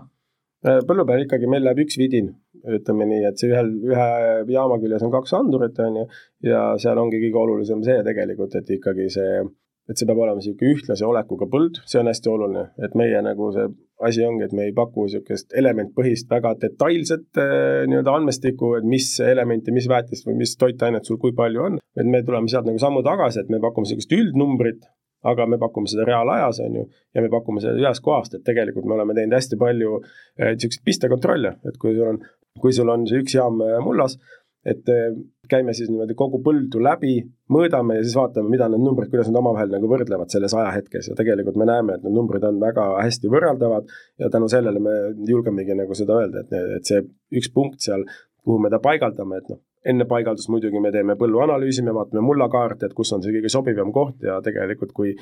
Äh, põllu peal ikkagi meil läheb üks vidin, ütleme nii, et see ühel, ühe jaama küljes on kaks andurit, on ju, ja seal ongi kõige olulisem see tegelikult, et ikkagi see et see peab olema niisugune ühtlase olekuga põld, see on hästi oluline, et meie nagu see asi ongi, et me ei paku niisugust elementpõhist väga detailset äh, nii-öelda andmestikku, et mis elementi, mis väetist või mis toitainet sul kui palju on, et me tuleme sealt nagu sammu tagasi, et me pakume niisugust üldnumbrit, aga me pakume seda reaalajas, on ju, ja me pakume seda ühest kohast, et tegelikult me oleme teinud hästi palju niisuguseid äh, pistekontrolle, et kui sul on, kui sul on see üks jaam äh, mullas, et äh, käime siis niimoodi kogu põldu läbi, mõõdame ja siis vaatame, mida need numbrid, kuidas nad omavahel nagu võrdlevad selles ajahetkes. Ja tegelikult me näeme, et need numbrid on väga hästi võrreldavad ja tänu sellele me julgemegi nagu seda öelda, et, et see üks punkt seal, kuhu me ta paigaldame, et noh, enne paigaldust muidugi me teeme põlluanalüüsi, me vaatame mullakaarte, et kus on see kõige sobivam koht ja tegelikult, kui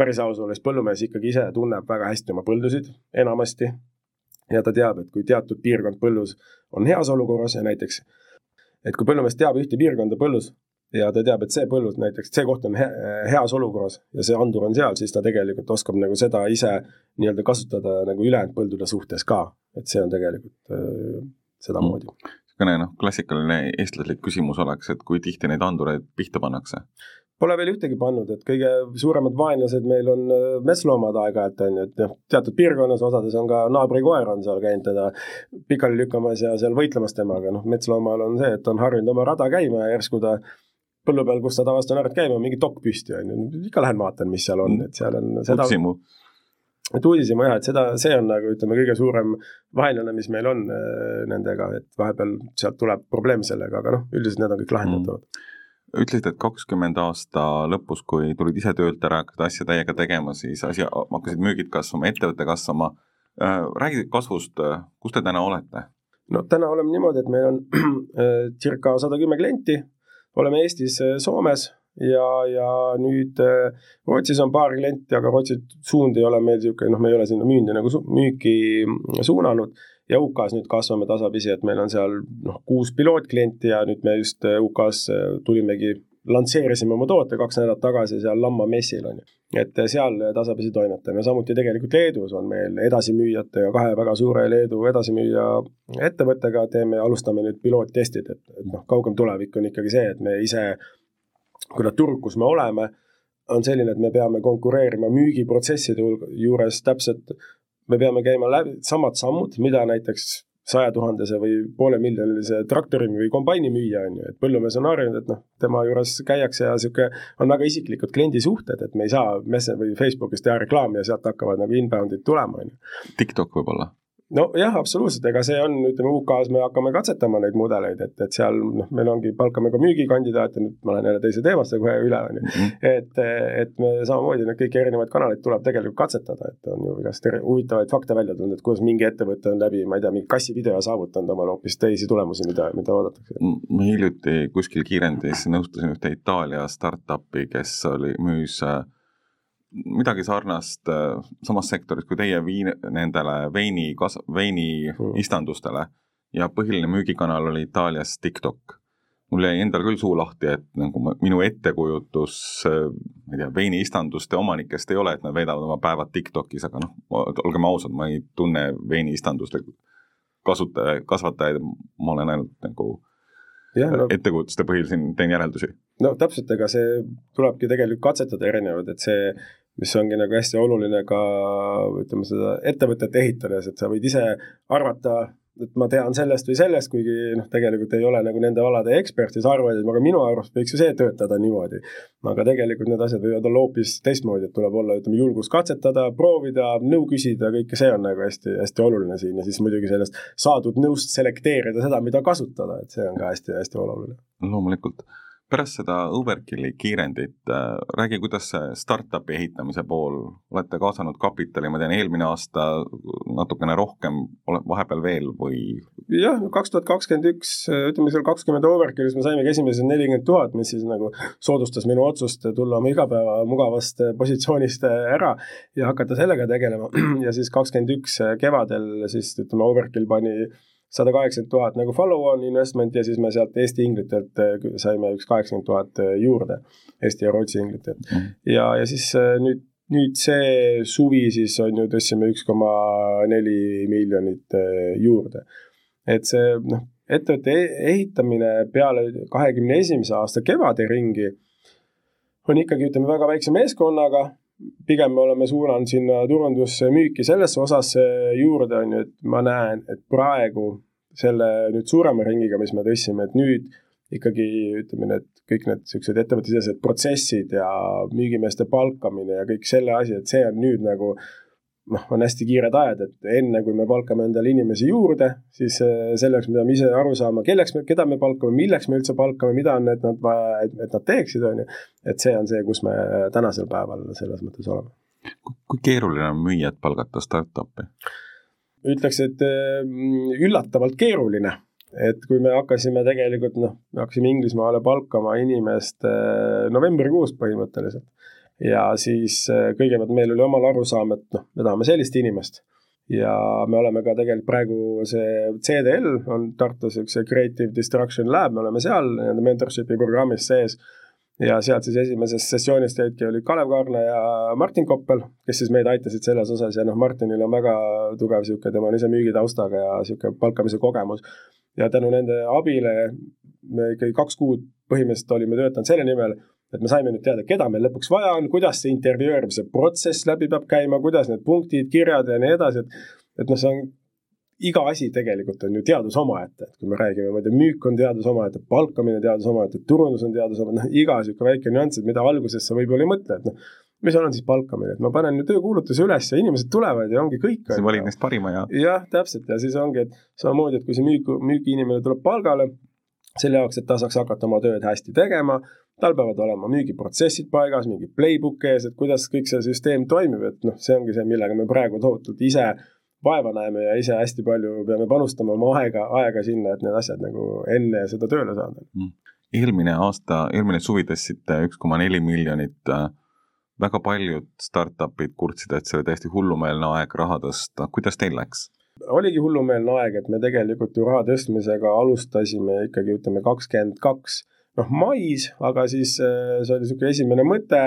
päris aus olles põllumees ikkagi ise tunneb väga hästi oma põldusid enamasti ja ta teab, et kui teatud piirkond põllus on heas olukorras ja näiteks et kui põllumees teab ühte piirkonda põllus ja ta teab, et see põllud näiteks, see koht on he heas olukorras ja see andur on seal, siis ta tegelikult oskab nagu seda ise nii-öelda kasutada nagu ülejäänud põldude suhtes ka, et see on tegelikult äh, sedamoodi. Mm.. Niisugune noh, klassikaline eestlaslik küsimus oleks, et kui tihti neid andureid pihta pannakse? Pole veel ühtegi pannud, et kõige suuremad vaenlased meil on äh, metsloomad aeg-ajalt on ju, et noh, teatud piirkonnas, osades on ka naabrikoer on seal käinud teda pikali lükkamas ja seal võitlemas temaga, noh metsloomal on see, et on harjunud oma rada käima ja järsku ta põllu peal, kus ta tavaliselt on harjunud käima, mingi dokk püsti on ju, ikka lähen vaatan, mis seal on, et seal on seda uudishimu. Et uudishimu jah, et seda, see on nagu ütleme, kõige suurem vaenlane, mis meil on äh, nendega, et vahepeal sealt tuleb probleem sellega, aga noh, üldiselt need on kõik lahendatavad mm ütlesid, et kakskümmend aasta lõpus, kui tulid ise töölt ära, hakkasid asja täiega tegema, siis asi, hakkasid müügid kasvama, ettevõte kasvama. Äh, räägi kasvust, kus te täna olete? no täna oleme niimoodi, et meil on äh, circa sada kümme klienti, oleme Eestis, äh, Soomes ja, ja nüüd Rootsis on paar klienti, aga Rootsi suund ei ole meil niisugune, noh, me ei ole sinna müündi nagu su müüki suunanud. Ja UK-s nüüd kasvame tasapisi, et meil on seal noh, kuus pilootklienti ja nüüd me just äh, UK-s äh, tulimegi, lansseerisime oma toote kaks nädalat tagasi seal Lamma messil on ju. et äh, seal tasapisi toimetame, samuti tegelikult Leedus on meil edasimüüjatega, kahe väga suure Leedu edasimüüja ettevõttega teeme, alustame nüüd piloottestid, et, et noh, kaugem tulevik on ikkagi see, et me ise, kuna turg, kus me oleme, on selline, et me peame konkureerima müügiprotsesside juures täpselt me peame käima läbi samad sammud, mida näiteks sajatuhandese või poolemiljonilise traktori või kombaini müüa, on ju, et põllumees on harjunud, et noh, tema juures käiakse ja niisugune on väga isiklikud kliendisuhted, et me ei saa Messe või Facebookis teha reklaami ja sealt hakkavad nagu inbound'id tulema, on ju. TikTok võib-olla? Nojah, absoluutselt, ega see on, ütleme UK-s me hakkame katsetama neid mudeleid, et, et seal noh, meil ongi, palkame ka müügikandidaate, nüüd ma lähen jälle teise teemasse kohe üle, on ju. Mhm. et, et me samamoodi neid kõiki erinevaid kanaleid tuleb tegelikult katsetada, et on ju igast huvitavaid fakte välja tulnud, et kuidas mingi ettevõte on läbi, ma ei tea, mingi kassivideo saavutanud omale hoopis teisi tulemusi, mida, mida oodatakse. ma hiljuti kuskil kiirendis nõustasin ühte Itaalia startup'i, kes oli, müüs äh, midagi sarnast äh, samas sektoris kui teie viin, nendele veini kas-, veiniistandustele mm. ja põhiline müügikanal oli Itaalias TikTok. mul jäi endal küll suu lahti, et nagu minu ettekujutus, äh, ma ei tea, veiniistanduste omanikest ei ole, et nad veedavad oma päevad TikTokis, aga noh, olgem ausad, ma ei tunne veiniistanduste kasutajaid, kasvatajaid, ma olen ainult nagu ja, no, ettekujutuste põhjal siin teen järeldusi. no täpselt, ega see tulebki tegelikult katsetada erinevaid, et see mis ongi nagu hästi oluline ka ütleme seda ettevõtet ehitades, et sa võid ise arvata, et ma tean sellest või sellest, kuigi noh, tegelikult ei ole nagu nende alade ekspert, siis arvad, et aga minu arust võiks ju see töötada niimoodi. aga tegelikult need asjad võivad olla hoopis teistmoodi, et tuleb olla, ütleme, julgus katsetada, proovida, nõu küsida, kõike see on nagu hästi-hästi oluline siin ja siis muidugi sellest saadud nõust selekteerida seda, mida kasutada, et see on ka hästi-hästi oluline. loomulikult pärast seda Overkilli kiirendit äh,, räägi, kuidas see startup'i ehitamise pool, olete kaasanud kapitali, ma tean, eelmine aasta natukene rohkem, vahepeal veel või? jah, kaks tuhat kakskümmend üks, ütleme seal kakskümmend Overkillis me saimegi esimesed nelikümmend tuhat, mis siis nagu soodustas minu otsust tulla oma igapäeva mugavast positsioonist ära ja hakata sellega tegelema ja siis kakskümmend üks kevadel siis ütleme, Overkill pani sada kaheksakümmend tuhat nagu follow-on investment ja siis me sealt Eesti inglitelt äh, saime üks kaheksakümmend tuhat äh, juurde, Eesti ja Rootsi inglitelt. -hmm. ja, ja siis äh, nüüd, nüüd see suvi siis on ju, tõstsime üks koma neli miljonit juurde. et see noh, ettevõtte e-, ehitamine peale kahekümne esimese aasta kevade ringi on ikkagi, ütleme, väga väikse meeskonnaga, pigem me oleme suunanud sinna turundusse, müüki sellesse osasse juurde, on ju, et ma näen, et praegu selle nüüd suurema ringiga, mis me tõstsime, et nüüd ikkagi ütleme, need kõik need niisugused ettevõttesisesed protsessid ja müügimeeste palkamine ja kõik selle asi, et see on nüüd nagu noh, on hästi kiired ajad, et enne kui me palkame endale inimesi juurde, siis eh, selleks me peame ise aru saama, kelleks me, keda me palkame, milleks me üldse palkame, mida on need nad vaja, et, nad teeksid, on ju. et see on see, kus me tänasel päeval selles mõttes oleme. kui keeruline on müüjat palgata startup'i? Ütleks, et mm, üllatavalt keeruline. Et kui me hakkasime tegelikult noh, me hakkasime Inglismaale palkama inimest eh, novembrikuus põhimõtteliselt. Ja siis eh, kõigepealt meil oli omal arusaam, et noh, me tahame sellist inimest. Ja me oleme ka tegelikult praegu see CDL on Tartus üks Creative Destruction Lab, me oleme seal nii-öelda mentorship'i programmis sees ja sealt siis esimesest sessioonist jäidki, olid Kalev Kaarna ja Martin Koppel, kes siis meid aitasid selles osas ja noh, Martinil on väga tugev niisugune, tema on ise müügitaustaga ja niisugune palkamise kogemus. Ja tänu nende abile me ikkagi kaks kuud põhimõtteliselt olime töötanud selle nimel, et me saime nüüd teada, keda meil lõpuks vaja on, kuidas see intervjueerimise protsess läbi peab käima, kuidas need punktid, kirjad ja nii edasi, et et noh, see on iga asi tegelikult on ju teadus omaette, et kui me räägime, ma ei tea, müük on teadus omaette, palkamine teadus omaette, turundus on teadus omaette, noh, iga niisugune väike nüanss, et mida alguses sa võib-olla ei mõtle, et noh, mis on siis palkamine, et ma panen ju töökuulutuse üles ja inimesed tulevad ja ongi kõik. sa valid neist parima ja. jah, täpselt ja siis ongi, et samamoodi, et kui see müük, müügiinimene tuleb palgale, selle jaoks, et ta saaks hakata oma tööd hästi tegema, tal peavad olema müügiprotsessid paigas, mingi playbook ees, et kuidas kõik see süsteem toimib, et noh, see ongi see, millega me praegu tohutult ise vaeva näeme ja ise hästi palju peame panustama oma aega, aega sinna, et need asjad nagu enne seda tööle saada. Mm.. eelmine aasta, eelmine suvi tõstsite üks koma neli miljonit äh, väga paljud startup'id kurtsid, et see oli täiesti hullumeelne aeg raha tõsta, kuidas teil läks? oligi hullumeelne aeg, et me tegelikult ju raha tõstmisega alustasime ikkagi ütleme kakskümmend kaks, noh mais, aga siis äh, see oli niisugune esimene mõte,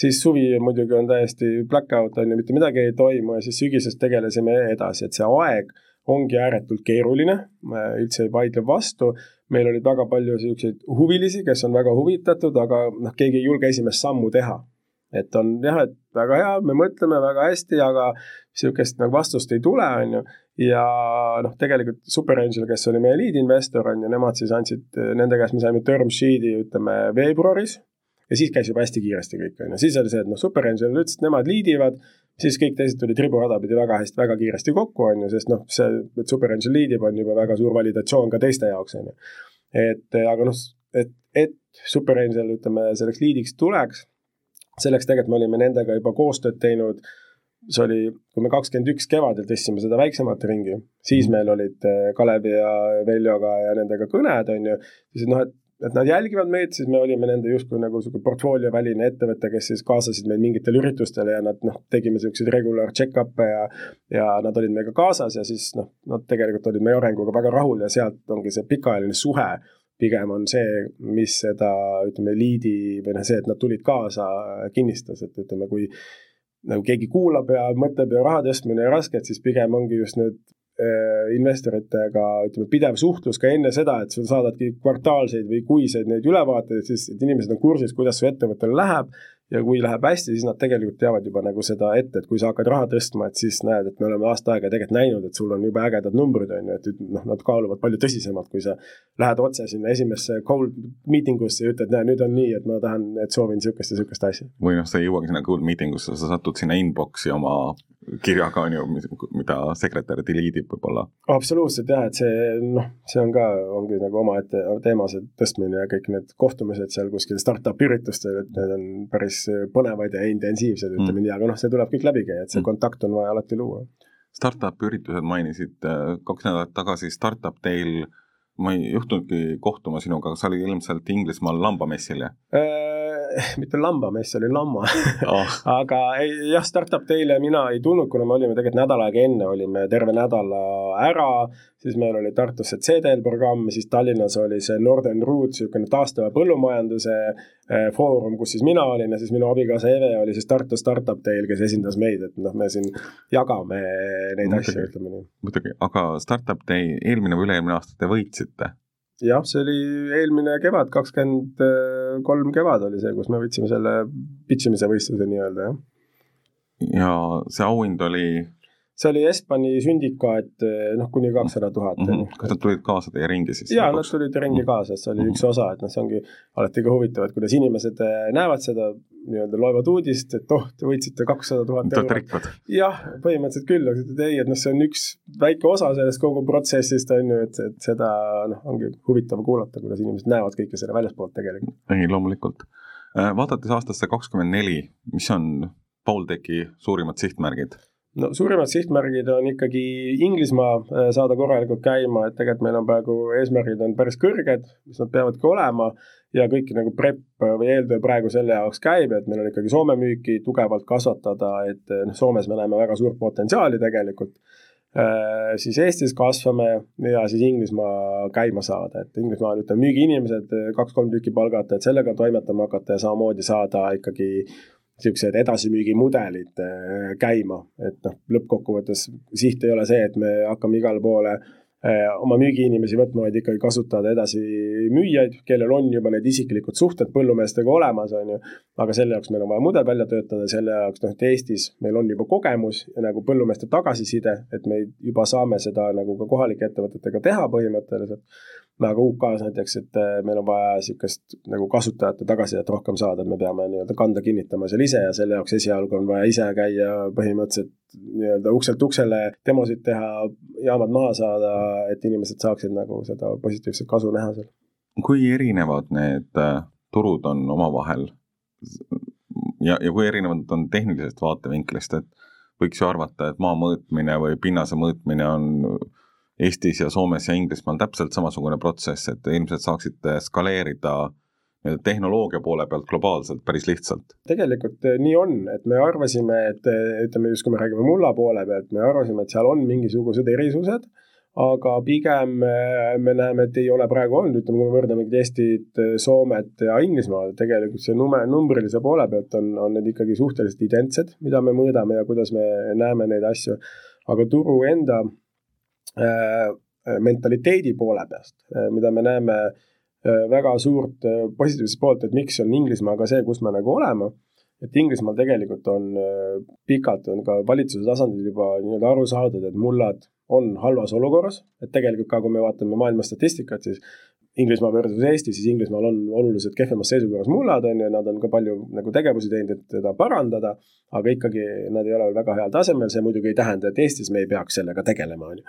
siis suvi muidugi on täiesti blackout, on ju, mitte midagi ei toimu ja siis sügisest tegelesime edasi, et see aeg ongi ääretult keeruline, üldse ei vaidle vastu, meil olid väga palju niisuguseid huvilisi, kes on väga huvitatud, aga noh, keegi ei julge esimest sammu teha et on jah, et väga hea, me mõtleme väga hästi, aga niisugust nagu vastust ei tule, on ju. ja noh, tegelikult Super Angel, kes oli meie lead investor, on ju, nemad siis andsid, nende käest me saime term sheet'i, ütleme veebruaris. Ja siis käis juba hästi kiiresti kõik, on ju, siis oli see, et noh, Super Angel ütles, et nemad lead ivad, siis kõik teised tulid riburada pidi väga hästi, väga kiiresti kokku, on ju, sest noh, see, et Super Angel lead ib, on juba väga suur validatsioon ka teiste jaoks, on ju. et aga noh, et, et Super Angel, ütleme, selleks lead'iks tuleks selleks tegelikult me olime nendega juba koostööd teinud, see oli, kui me kakskümmend üks kevadel tõstsime seda väiksemat ringi, siis meil olid eh, Kalevi ja Veljoga ja nendega kõned, on ju, siis noh, et et nad jälgivad meid, siis me olime nende justkui nagu niisugune portfoolioväline ettevõte, kes siis kaasasid meid mingitele üritustele ja nad noh, tegime niisuguseid regular check-up'e ja ja nad olid meiega kaasas ja siis noh, nad tegelikult olid meie arenguga väga rahul ja sealt ongi see pikaajaline suhe pigem on see, mis seda, ütleme, liidi või noh, see, et nad tulid kaasa, kinnistas, et ütleme, kui nagu keegi kuulab ja mõtleb ja raha tõstmine on raske, et siis pigem ongi just need investoritega, ütleme, pidev suhtlus ka enne seda, et sa saadadki kvartaalseid või kuiseid neid ülevaateid, siis et inimesed on kursis, kuidas su ettevõttel läheb ja kui läheb hästi, siis nad tegelikult teavad juba nagu seda ette, et kui sa hakkad raha tõstma, et siis näed, et me oleme aasta aega tegelikult näinud, et sul on jube ägedad numbrid, on ju, et noh, nad kaaluvad palju tõsisemalt, kui sa lähed otse sinna esimesse cold meeting usse ja ütled, näe, nüüd on nii, et ma tahan, et soovin niisugust ja niisugust asja. või noh, sa ei jõuagi sinna cold meeting usse, sa satud sinna inbox'i oma kirjaga, on ju, mida sekretär delete ib võib-olla. absoluutselt jah, et see noh, see on ka, ongi nagu omaette teema, see tõstmine ja kõik need kohtumised seal kuskil startup'i üritustel, et need on päris põnevad ja intensiivsed, ütleme mm. nii, aga noh, see tuleb kõik läbi käia, et see mm. kontakt on vaja alati luua. Startup'i üritused mainisid, äh, kaks nädalat tagasi Startup Teil ma ei juhtunudki kohtuma sinuga, sa olid ilmselt Inglismaal lambamessil, jah mitte lambamess, oli lamma oh. aga ei, jah, Startup Day'le mina ei tulnud, kuna me olime tegelikult nädal aega enne, olime terve nädala ära, siis meil oli Tartus see CDL programm, siis Tallinnas oli see Northern Root, niisugune taastava põllumajanduse äh, foorum, kus siis mina olin ja siis minu abikaasa Eve oli siis Tartu Startup Day'l, kes esindas meid, et noh, me siin jagame neid muidugi, asju, ütleme nii. muidugi, aga Startup Day eelmine või üle-eelmine aasta te võitsite jah, see oli eelmine kevad, kakskümmend kolm kevad oli see, kus me võtsime selle pitch imise võistluse nii-öelda, jah. ja see auhind oli see oli Espani sündikaat, noh, kuni kakssada tuhat. Mhm. kas nad tulid kaasa teie ringi siis? jaa, nad tulid ringi mhm. kaasa, see oli mm -hmm. üks osa, et noh, see ongi alati ka huvitav, et kuidas inimesed eh, näevad seda, nii-öelda loevad uudist, et oh, te võitsite kakssada tuhat eurot. jah, põhimõtteliselt küll, aga ütled ei, et noh, see on üks väike osa sellest kogu protsessist, on ju, et, et seda noh, ongi huvitav kuulata, kuidas inimesed näevad kõike selle väljaspoolt tegelikult. ei, loomulikult. Äh, vaadates aastasse kakskümmend neli, mis on Poolteki suurimad sihtmärgid? No suurimad sihtmärgid on ikkagi Inglismaa äh, saada korralikult käima, et tegelikult meil on praegu eesmärgid on päris kõrged, mis nad peavadki olema ja kõik nagu prep või eeltöö praegu selle jaoks käib, et meil on ikkagi Soome müüki tugevalt kasvatada, et äh, noh, Soomes me näeme väga suurt potentsiaali tegelikult äh,. siis Eestis kasvame ja siis Inglismaa käima saada, et Inglismaal ütleme müügiinimesed kaks-kolm tükki palgata, et sellega toimetama hakata ja samamoodi saada ikkagi niisugused edasimüügimudelid äh, käima, et noh, lõppkokkuvõttes siht ei ole see, et me hakkame igale poole äh, oma müügiinimesi võtma, vaid ikkagi kasutada edasi müüjaid, kellel on juba need isiklikud suhted põllumeestega olemas, on ju. aga selle jaoks meil on vaja mudel välja töötada, selle jaoks noh, et Eestis meil on juba kogemus ja nagu põllumeeste tagasiside, et me juba saame seda nagu ka kohalike ettevõtetega teha põhimõtteliselt aga UK-s näiteks, et äh, meil on vaja niisugust nagu kasutajate tagasisidet rohkem saada, et me peame nii-öelda kanda kinnitama seal ise ja selle jaoks esialgu on vaja ise käia põhimõtteliselt nii-öelda ukselt uksele demosid teha, jaamad maha saada, et inimesed saaksid nagu seda positiivset kasu näha seal. kui erinevad need äh, turud on omavahel ja, ja kui erinevad on tehnilisest vaatevinklist, et võiks ju arvata, et maa mõõtmine või pinnase mõõtmine on Eestis ja Soomes ja Inglismaal täpselt samasugune protsess, et ilmselt saaksite skaleerida tehnoloogia poole pealt globaalselt päris lihtsalt? tegelikult eh, nii on, et me arvasime, et eh, ütleme just, kui me räägime mulla poole pealt, me arvasime, et seal on mingisugused erisused, aga pigem eh, me näeme, et ei ole praegu olnud, ütleme, kui me võrdleme Eestit, Soomet ja Inglismaad, tegelikult see nume, numbrilise poole pealt on, on need ikkagi suhteliselt identsed, mida me mõõdame ja kuidas me näeme neid asju, aga turu enda Äh, äh, mentaliteedi poole peast, äh, mida me näeme väga suurt positiivset poolt, et miks on Inglismaa ka see, kus me nagu oleme, et Inglismaal tegelikult on pikalt, on ka valitsuse tasandil juba nii-öelda aru saadud, et mullad on halvas olukorras, et tegelikult ka, kui me vaatame maailma statistikat, siis Inglismaa versus Eesti, siis Inglismaal on oluliselt kehvemas seisukorras mullad, on ju, nad on ka palju nagu tegevusi teinud, et teda parandada, aga ikkagi nad ei ole veel väga heal tasemel, see muidugi ei tähenda, et Eestis me ei peaks sellega tegelema, on ju.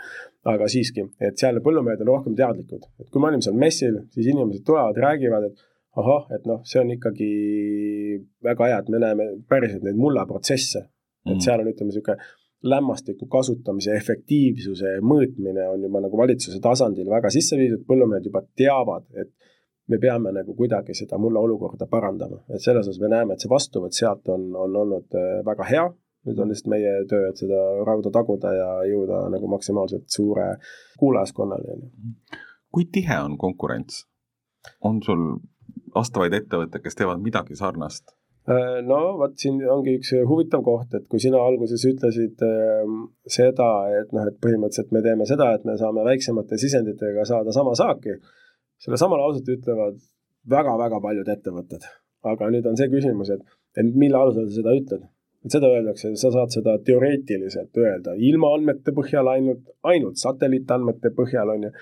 aga siiski, et seal põllumehed on rohkem teadlikud, et kui me olime seal messil, siis inimesed tulevad, räägivad, et ahah, et noh, see on ikkagi väga hea, et me näeme päriselt neid mullaprotsesse, et mm. seal on, ütleme, niisugune lämmastiku kasutamise efektiivsuse mõõtmine on juba nagu valitsuse tasandil väga sisse viidud, põllumehed juba teavad, et me peame nagu kuidagi seda mulla olukorda parandama, et selles osas me näeme, et see vastuvõtt sealt on, on olnud äh, väga hea. nüüd on lihtsalt meie töö, et seda rauda taguda ja jõuda nagu maksimaalselt suure kuulajaskonnani. kui tihe on konkurents? on sul vastavaid ettevõtteid, kes teevad midagi sarnast? Äh, no vot, siin ongi üks huvitav koht, et kui sina alguses ütlesid äh, seda, et noh, et põhimõtteliselt me teeme seda, et me saame väiksemate sisenditega saada sama saaki, sellesama lauset ütlevad väga-väga paljud ettevõtted. aga nüüd on see küsimus, et, et mille alusel sa seda ütled? Et seda öeldakse, sa saad seda teoreetiliselt öelda ilma andmete põhjal ainult, ainult satelliitandmete põhjal, on ju.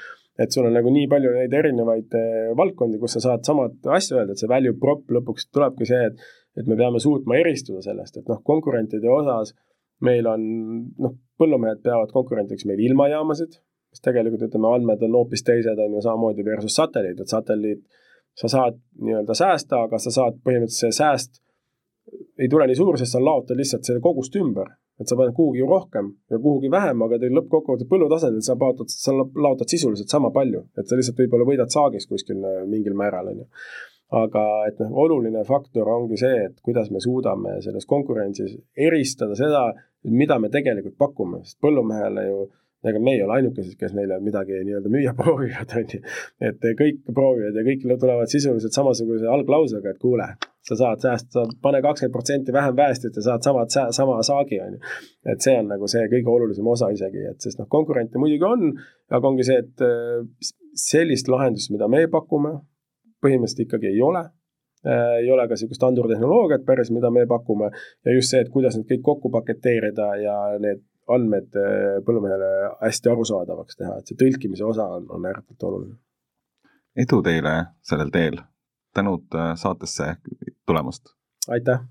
Et sul on nagu nii palju neid erinevaid eh, valdkondi, kus sa saad samat asja öelda, et see value prop lõpuks tulebki see, et et me peame suutma eristuda sellest, et noh, konkurentide osas meil on noh, põllumehed peavad konkurentiks meil ilmajaamasid, mis tegelikult ütleme, andmed on hoopis teised, on ju, samamoodi versus satelliit, et satelliit, sa saad nii-öelda säästa, aga sa saad põhimõtteliselt see sääst ei tule nii suur, sest sa laotad lihtsalt selle kogust ümber. et sa paned kuhugi rohkem ja kuhugi vähem, aga teil lõppkokkuvõttes põllutasandil sa paotad, sa laotad sisuliselt sama palju, et sa lihtsalt võib-olla võidad saagis kuskil mingil määral, on ju aga et noh, oluline faktor ongi see, et kuidas me suudame selles konkurentsis eristada seda, mida me tegelikult pakume, sest põllumehele ju ega me ei ole ainukesed, kes neile midagi nii-öelda müüa proovivad, on ju. et kõik proovivad ja kõik tulevad sisuliselt samasuguse alglausega, et kuule, sa saad säästa, pane kakskümmend protsenti vähem väestit ja saad samad, sama saagi, on ju. et see on nagu see kõige olulisem osa isegi, et sest noh, konkurente muidugi on, aga ongi see, et sellist lahendust, mida me pakume, põhimõtteliselt ikkagi ei ole äh, ei ole ka niisugust andurtehnoloogiat päris, mida me pakume ja just see, et kuidas need kõik kokku paketeerida ja need andmed äh, põllumehele hästi arusaadavaks teha, et see tõlkimise osa on, on ääretult oluline. edu teile sellel teel, tänud saatesse tulemast! aitäh!